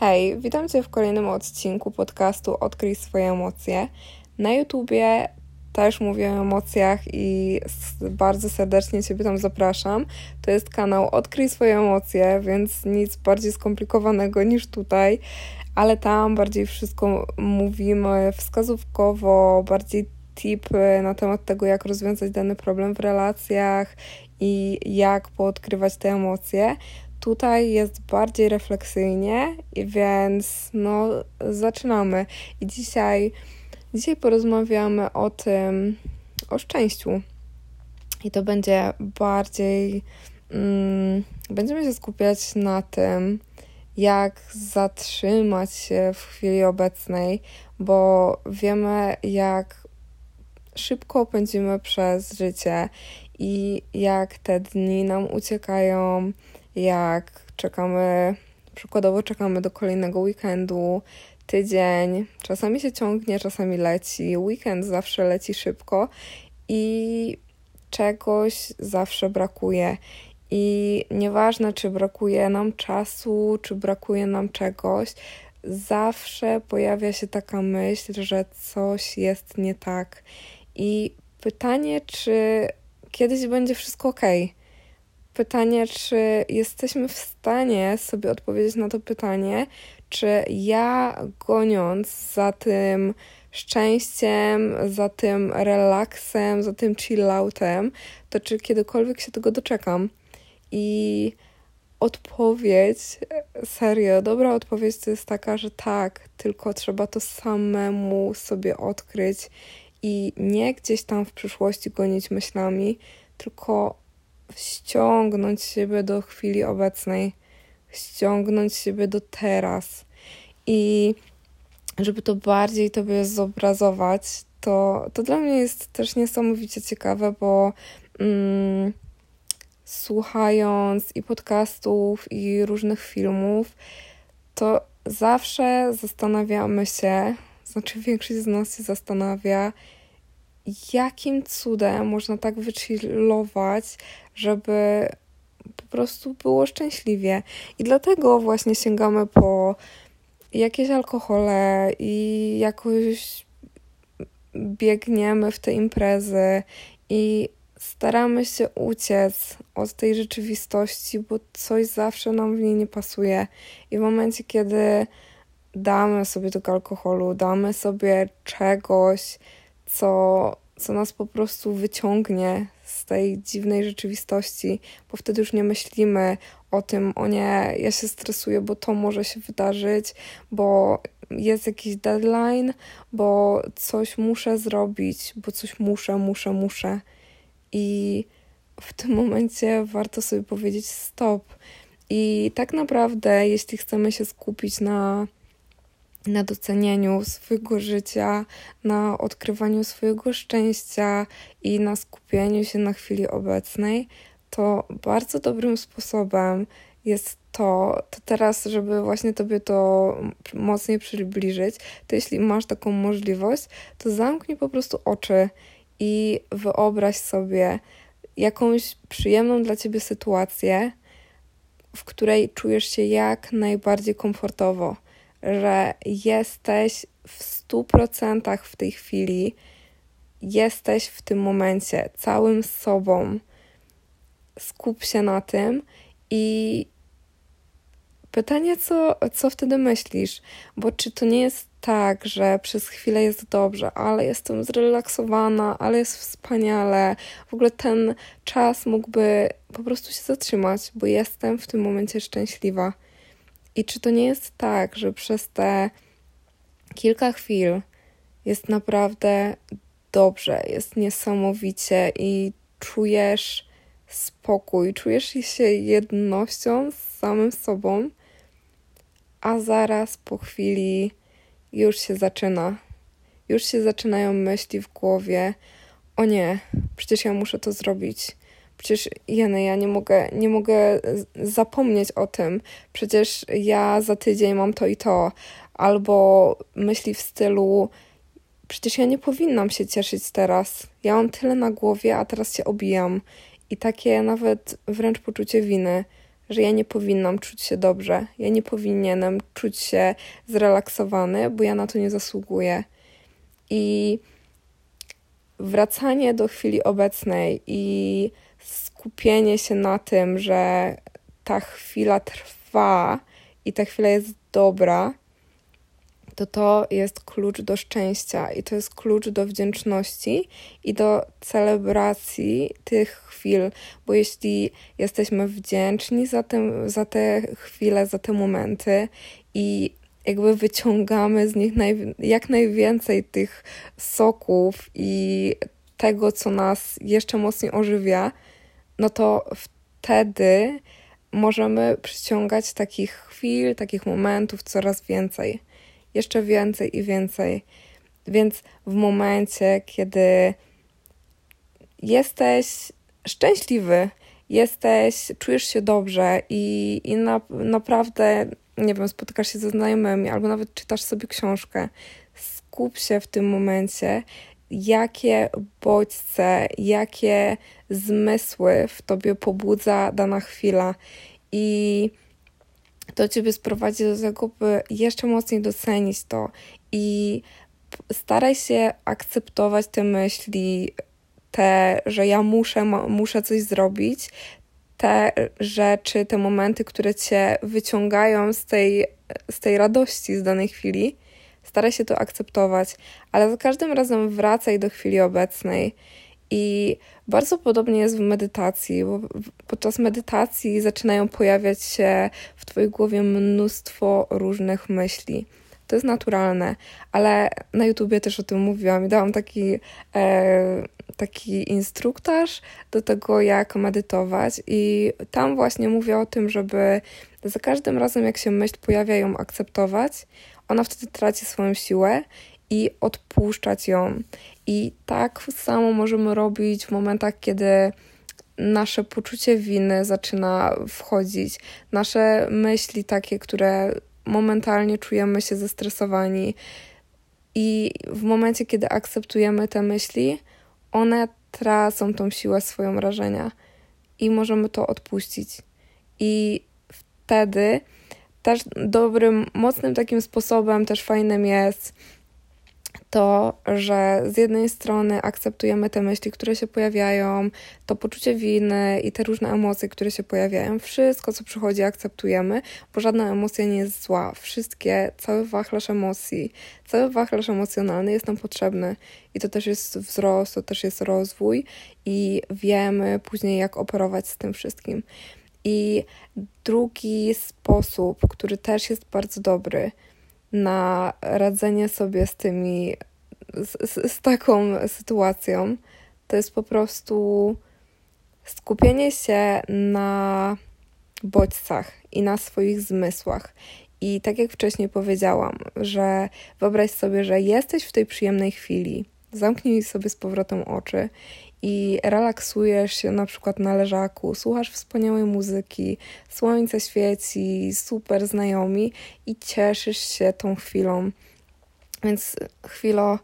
Hej, witam Cię w kolejnym odcinku podcastu Odkryj swoje emocje. Na YouTubie też mówię o emocjach i bardzo serdecznie Ciebie tam zapraszam. To jest kanał Odkryj swoje emocje, więc nic bardziej skomplikowanego niż tutaj, ale tam bardziej wszystko mówimy wskazówkowo, bardziej tipy na temat tego, jak rozwiązać dany problem w relacjach i jak poodkrywać te emocje. Tutaj jest bardziej refleksyjnie, więc no zaczynamy. I dzisiaj, dzisiaj porozmawiamy o tym, o szczęściu. I to będzie bardziej, mm, będziemy się skupiać na tym, jak zatrzymać się w chwili obecnej, bo wiemy, jak szybko pędzimy przez życie i jak te dni nam uciekają, jak czekamy, przykładowo czekamy do kolejnego weekendu, tydzień, czasami się ciągnie, czasami leci, weekend zawsze leci szybko i czegoś zawsze brakuje. I nieważne, czy brakuje nam czasu, czy brakuje nam czegoś, zawsze pojawia się taka myśl, że coś jest nie tak. I pytanie, czy kiedyś będzie wszystko ok. Pytanie, czy jesteśmy w stanie sobie odpowiedzieć na to pytanie, czy ja goniąc za tym szczęściem, za tym relaksem, za tym chilloutem, to czy kiedykolwiek się tego doczekam? I odpowiedź, serio, dobra odpowiedź to jest taka, że tak, tylko trzeba to samemu sobie odkryć i nie gdzieś tam w przyszłości gonić myślami, tylko ściągnąć siebie do chwili obecnej, ściągnąć siebie do teraz. I żeby to bardziej tobie zobrazować, to, to dla mnie jest też niesamowicie ciekawe, bo mm, słuchając i podcastów, i różnych filmów, to zawsze zastanawiamy się, znaczy większość z nas się zastanawia, jakim cudem można tak wychillować, żeby po prostu było szczęśliwie. I dlatego właśnie sięgamy po jakieś alkohole i jakoś biegniemy w te imprezy i staramy się uciec od tej rzeczywistości, bo coś zawsze nam w niej nie pasuje. I w momencie, kiedy damy sobie tego alkoholu, damy sobie czegoś, co, co nas po prostu wyciągnie z tej dziwnej rzeczywistości, bo wtedy już nie myślimy o tym, o nie, ja się stresuję, bo to może się wydarzyć, bo jest jakiś deadline, bo coś muszę zrobić, bo coś muszę, muszę, muszę. I w tym momencie warto sobie powiedzieć stop. I tak naprawdę, jeśli chcemy się skupić na na docenianiu swojego życia, na odkrywaniu swojego szczęścia i na skupieniu się na chwili obecnej, to bardzo dobrym sposobem jest to, to teraz, żeby właśnie Tobie to mocniej przybliżyć, to jeśli masz taką możliwość, to zamknij po prostu oczy i wyobraź sobie jakąś przyjemną dla Ciebie sytuację, w której czujesz się jak najbardziej komfortowo że jesteś w stu procentach w tej chwili, jesteś w tym momencie całym sobą. Skup się na tym i pytanie, co, co wtedy myślisz? Bo czy to nie jest tak, że przez chwilę jest dobrze, ale jestem zrelaksowana, ale jest wspaniale. W ogóle ten czas mógłby po prostu się zatrzymać, bo jestem w tym momencie szczęśliwa. I czy to nie jest tak, że przez te kilka chwil jest naprawdę dobrze, jest niesamowicie i czujesz spokój, czujesz się jednością z samym sobą, a zaraz po chwili już się zaczyna. Już się zaczynają myśli w głowie: O nie, przecież ja muszę to zrobić Przecież jeny, ja nie mogę, nie mogę zapomnieć o tym. Przecież ja za tydzień mam to i to. Albo myśli w stylu, przecież ja nie powinnam się cieszyć teraz. Ja mam tyle na głowie, a teraz się obijam. I takie nawet wręcz poczucie winy, że ja nie powinnam czuć się dobrze, ja nie powinienem czuć się zrelaksowany, bo ja na to nie zasługuję. I wracanie do chwili obecnej i skupienie się na tym, że ta chwila trwa i ta chwila jest dobra, to to jest klucz do szczęścia i to jest klucz do wdzięczności i do celebracji tych chwil, bo jeśli jesteśmy wdzięczni za, tym, za te chwile, za te momenty i jakby wyciągamy z nich naj, jak najwięcej tych soków i tego, co nas jeszcze mocniej ożywia, no to wtedy możemy przyciągać takich chwil, takich momentów coraz więcej jeszcze więcej i więcej. Więc w momencie, kiedy jesteś szczęśliwy, jesteś, czujesz się dobrze i, i na, naprawdę, nie wiem, spotykasz się ze znajomymi albo nawet czytasz sobie książkę, skup się w tym momencie, jakie bodźce, jakie zmysły w tobie pobudza dana chwila i to ciebie sprowadzi do tego, by jeszcze mocniej docenić to i staraj się akceptować te myśli, te, że ja muszę, muszę coś zrobić, te rzeczy, te momenty, które cię wyciągają z tej, z tej radości z danej chwili. Staraj się to akceptować, ale za każdym razem wracaj do chwili obecnej i bardzo podobnie jest w medytacji, bo podczas medytacji zaczynają pojawiać się w Twojej głowie mnóstwo różnych myśli. To jest naturalne, ale na YouTubie też o tym mówiłam i dałam taki, e, taki instruktaż do tego, jak medytować, i tam właśnie mówię o tym, żeby za każdym razem, jak się myśl pojawia, ją akceptować. Ona wtedy traci swoją siłę i odpuszczać ją. I tak samo możemy robić w momentach, kiedy nasze poczucie winy zaczyna wchodzić, nasze myśli takie, które momentalnie czujemy się zestresowani. I w momencie, kiedy akceptujemy te myśli, one tracą tą siłę swoją rażenia i możemy to odpuścić. I wtedy też dobrym, mocnym takim sposobem, też fajnym jest to, że z jednej strony akceptujemy te myśli, które się pojawiają, to poczucie winy i te różne emocje, które się pojawiają. Wszystko, co przychodzi, akceptujemy, bo żadna emocja nie jest zła. Wszystkie, cały wachlarz emocji, cały wachlarz emocjonalny jest nam potrzebny i to też jest wzrost, to też jest rozwój i wiemy później, jak operować z tym wszystkim. I drugi sposób, który też jest bardzo dobry, na radzenie sobie z tymi, z, z taką sytuacją, to jest po prostu skupienie się na bodźcach i na swoich zmysłach. I tak jak wcześniej powiedziałam, że wyobraź sobie, że jesteś w tej przyjemnej chwili, zamknij sobie z powrotem oczy i relaksujesz się na przykład na leżaku, słuchasz wspaniałej muzyki, słońce świeci, super znajomi i cieszysz się tą chwilą. Więc chwilo,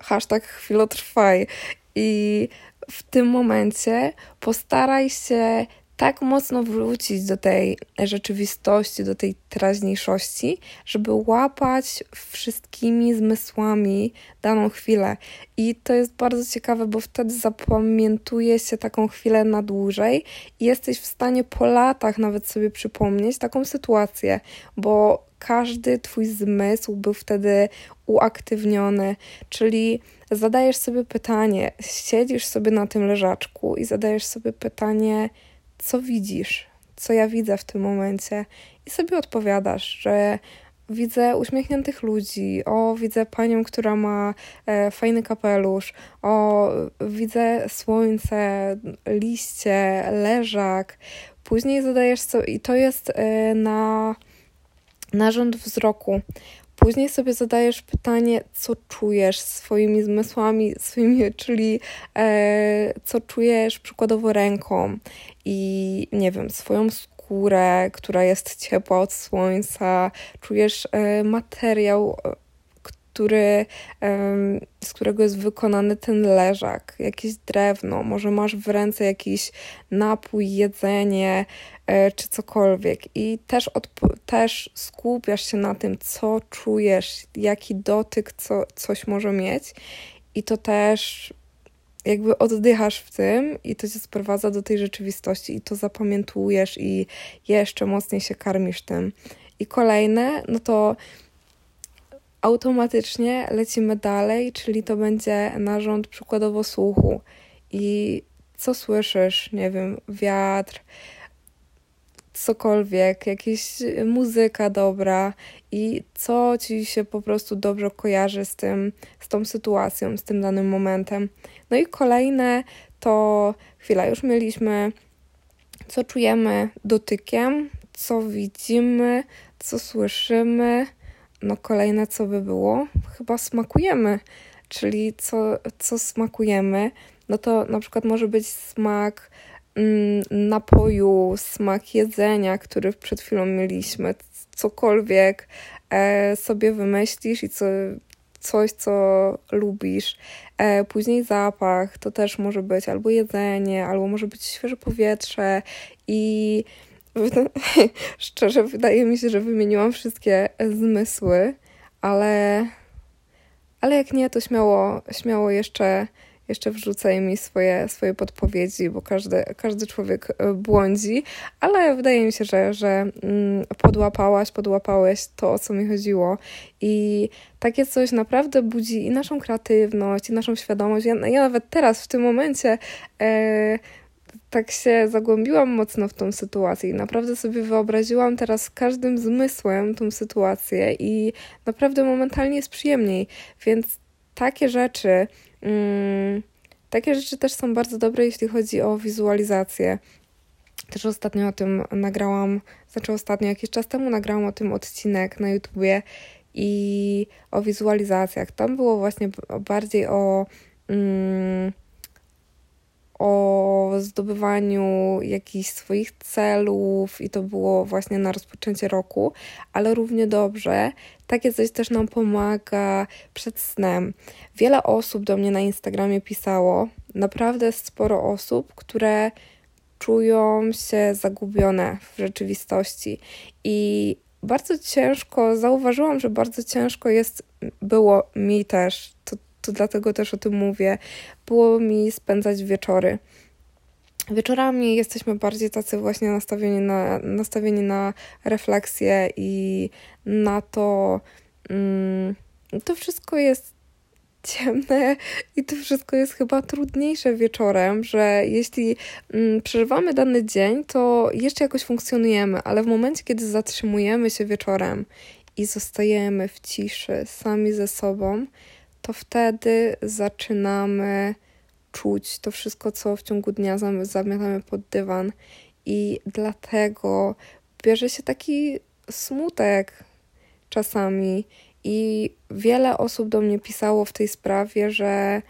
hashtag chwilotrwaj i w tym momencie postaraj się tak mocno wrócić do tej rzeczywistości, do tej teraźniejszości, żeby łapać wszystkimi zmysłami daną chwilę. I to jest bardzo ciekawe, bo wtedy zapamiętuje się taką chwilę na dłużej i jesteś w stanie po latach nawet sobie przypomnieć taką sytuację, bo każdy twój zmysł był wtedy uaktywniony, czyli zadajesz sobie pytanie, siedzisz sobie na tym leżaczku i zadajesz sobie pytanie, co widzisz, co ja widzę w tym momencie, i sobie odpowiadasz, że widzę uśmiechniętych ludzi, o, widzę panią, która ma e, fajny kapelusz, o, widzę słońce, liście, leżak. Później zadajesz sobie, i to jest e, na narząd wzroku. Później sobie zadajesz pytanie, co czujesz swoimi zmysłami, swoimi, czyli e, co czujesz przykładowo ręką i nie wiem, swoją skórę, która jest ciepła od słońca, czujesz e, materiał, który, z którego jest wykonany ten leżak, jakieś drewno, może masz w ręce jakiś napój, jedzenie e, czy cokolwiek. I też, też skupiasz się na tym, co czujesz, jaki dotyk co, coś może mieć. I to też jakby oddychasz w tym i to cię sprowadza do tej rzeczywistości i to zapamiętujesz i jeszcze mocniej się karmisz tym. I kolejne, no to automatycznie lecimy dalej, czyli to będzie narząd przykładowo słuchu. I co słyszysz? Nie wiem, wiatr, cokolwiek, jakaś muzyka dobra i co ci się po prostu dobrze kojarzy z tym, z tą sytuacją, z tym danym momentem. No i kolejne to chwila, już mieliśmy, co czujemy dotykiem, co widzimy, co słyszymy. No kolejne co by było? Chyba smakujemy, czyli co, co smakujemy. No to na przykład może być smak mm, napoju, smak jedzenia, który przed chwilą mieliśmy, cokolwiek e, sobie wymyślisz i co, coś, co lubisz. E, później zapach, to też może być albo jedzenie, albo może być świeże powietrze i szczerze wydaje mi się, że wymieniłam wszystkie zmysły, ale, ale jak nie, to śmiało, śmiało jeszcze jeszcze wrzucaj mi swoje, swoje podpowiedzi, bo każdy, każdy człowiek e, błądzi, ale wydaje mi się, że, że mm, podłapałaś, podłapałeś to, o co mi chodziło. I takie coś naprawdę budzi i naszą kreatywność, i naszą świadomość. Ja, ja nawet teraz, w tym momencie, e, tak się zagłębiłam mocno w tą sytuację i naprawdę sobie wyobraziłam teraz każdym zmysłem tą sytuację i naprawdę momentalnie jest przyjemniej. Więc takie rzeczy Mm, takie rzeczy też są bardzo dobre, jeśli chodzi o wizualizację. Też ostatnio o tym nagrałam, znaczy ostatnio, jakiś czas temu nagrałam o tym odcinek na YouTubie i o wizualizacjach. Tam było właśnie bardziej o. Mm, o zdobywaniu jakichś swoich celów i to było właśnie na rozpoczęcie roku, ale równie dobrze takie coś też nam pomaga przed snem. Wiele osób do mnie na Instagramie pisało, naprawdę sporo osób, które czują się zagubione w rzeczywistości i bardzo ciężko, zauważyłam, że bardzo ciężko jest, było mi też, to to dlatego też o tym mówię, było mi spędzać wieczory. Wieczorami jesteśmy bardziej tacy właśnie nastawieni na, nastawieni na refleksję i na to, mm, to wszystko jest ciemne i to wszystko jest chyba trudniejsze wieczorem, że jeśli mm, przeżywamy dany dzień, to jeszcze jakoś funkcjonujemy, ale w momencie, kiedy zatrzymujemy się wieczorem i zostajemy w ciszy sami ze sobą, to wtedy zaczynamy czuć to wszystko, co w ciągu dnia zamiatamy pod dywan. I dlatego bierze się taki smutek czasami. I wiele osób do mnie pisało w tej sprawie, że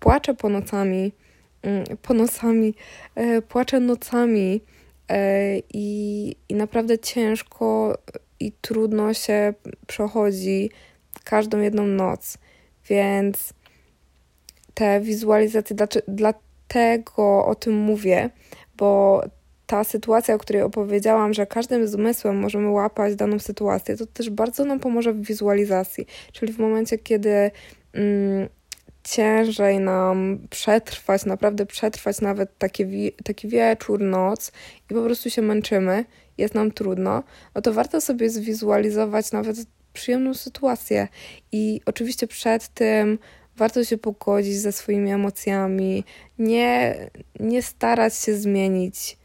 płacze po nocami, mm, po nocami, e, płacze nocami e, i, i naprawdę ciężko i trudno się przechodzi każdą jedną noc. Więc te wizualizacje, dlatego o tym mówię, bo ta sytuacja, o której opowiedziałam, że każdym zmysłem możemy łapać daną sytuację, to też bardzo nam pomoże w wizualizacji. Czyli w momencie, kiedy mm, ciężej nam przetrwać, naprawdę przetrwać nawet taki, taki wieczór, noc i po prostu się męczymy, jest nam trudno, no to warto sobie zwizualizować nawet przyjemną sytuację. I oczywiście przed tym warto się pogodzić ze swoimi emocjami, nie, nie starać się zmienić.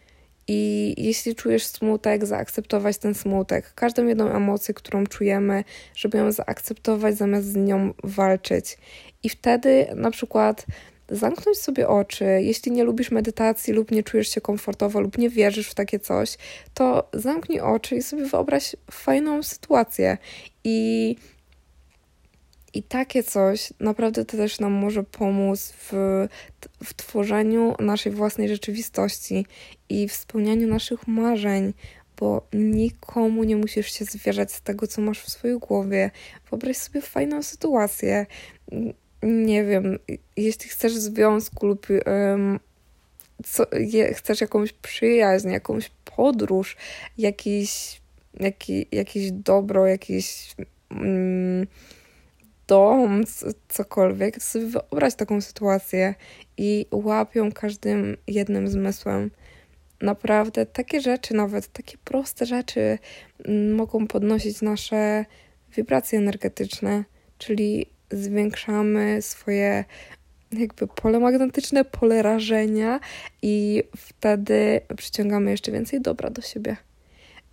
I jeśli czujesz smutek, zaakceptować ten smutek, każdą jedną emocję, którą czujemy, żeby ją zaakceptować zamiast z nią walczyć. I wtedy na przykład zamknąć sobie oczy. Jeśli nie lubisz medytacji lub nie czujesz się komfortowo lub nie wierzysz w takie coś, to zamknij oczy i sobie wyobraź fajną sytuację. I, i takie coś naprawdę też nam może pomóc w, w tworzeniu naszej własnej rzeczywistości i w spełnianiu naszych marzeń, bo nikomu nie musisz się zwierzać z tego, co masz w swojej głowie. Wyobraź sobie fajną sytuację. Nie wiem, jeśli chcesz związku lub um, co, je, chcesz jakąś przyjaźń, jakąś podróż, jakiś, jaki, jakieś dobro, jakiś mm, dom, cokolwiek, to sobie wyobraź taką sytuację i łapią każdym jednym zmysłem. Naprawdę takie rzeczy, nawet takie proste rzeczy, mm, mogą podnosić nasze wibracje energetyczne, czyli zwiększamy swoje jakby pole magnetyczne, pole rażenia i wtedy przyciągamy jeszcze więcej dobra do siebie.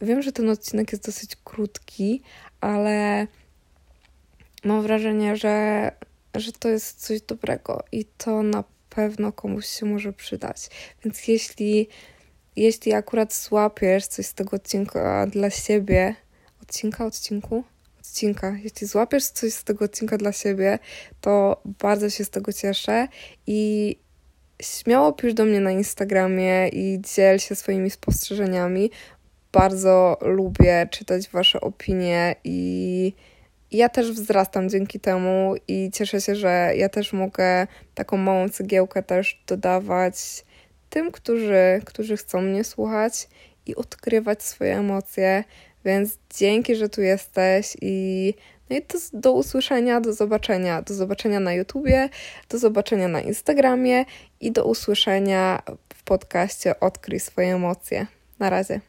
Wiem, że ten odcinek jest dosyć krótki, ale mam wrażenie, że, że to jest coś dobrego i to na pewno komuś się może przydać. Więc jeśli, jeśli akurat złapiesz coś z tego odcinka dla siebie, odcinka, odcinku, odcinka, jeśli złapiesz coś z tego odcinka dla siebie, to bardzo się z tego cieszę i śmiało pisz do mnie na Instagramie i dziel się swoimi spostrzeżeniami. Bardzo lubię czytać Wasze opinie i ja też wzrastam dzięki temu i cieszę się, że ja też mogę taką małą cegiełkę też dodawać tym, którzy, którzy chcą mnie słuchać i odkrywać swoje emocje. Więc dzięki, że tu jesteś i no i do, do usłyszenia, do zobaczenia. Do zobaczenia na YouTubie, do zobaczenia na Instagramie i do usłyszenia w podcaście Odkryj swoje emocje. Na razie.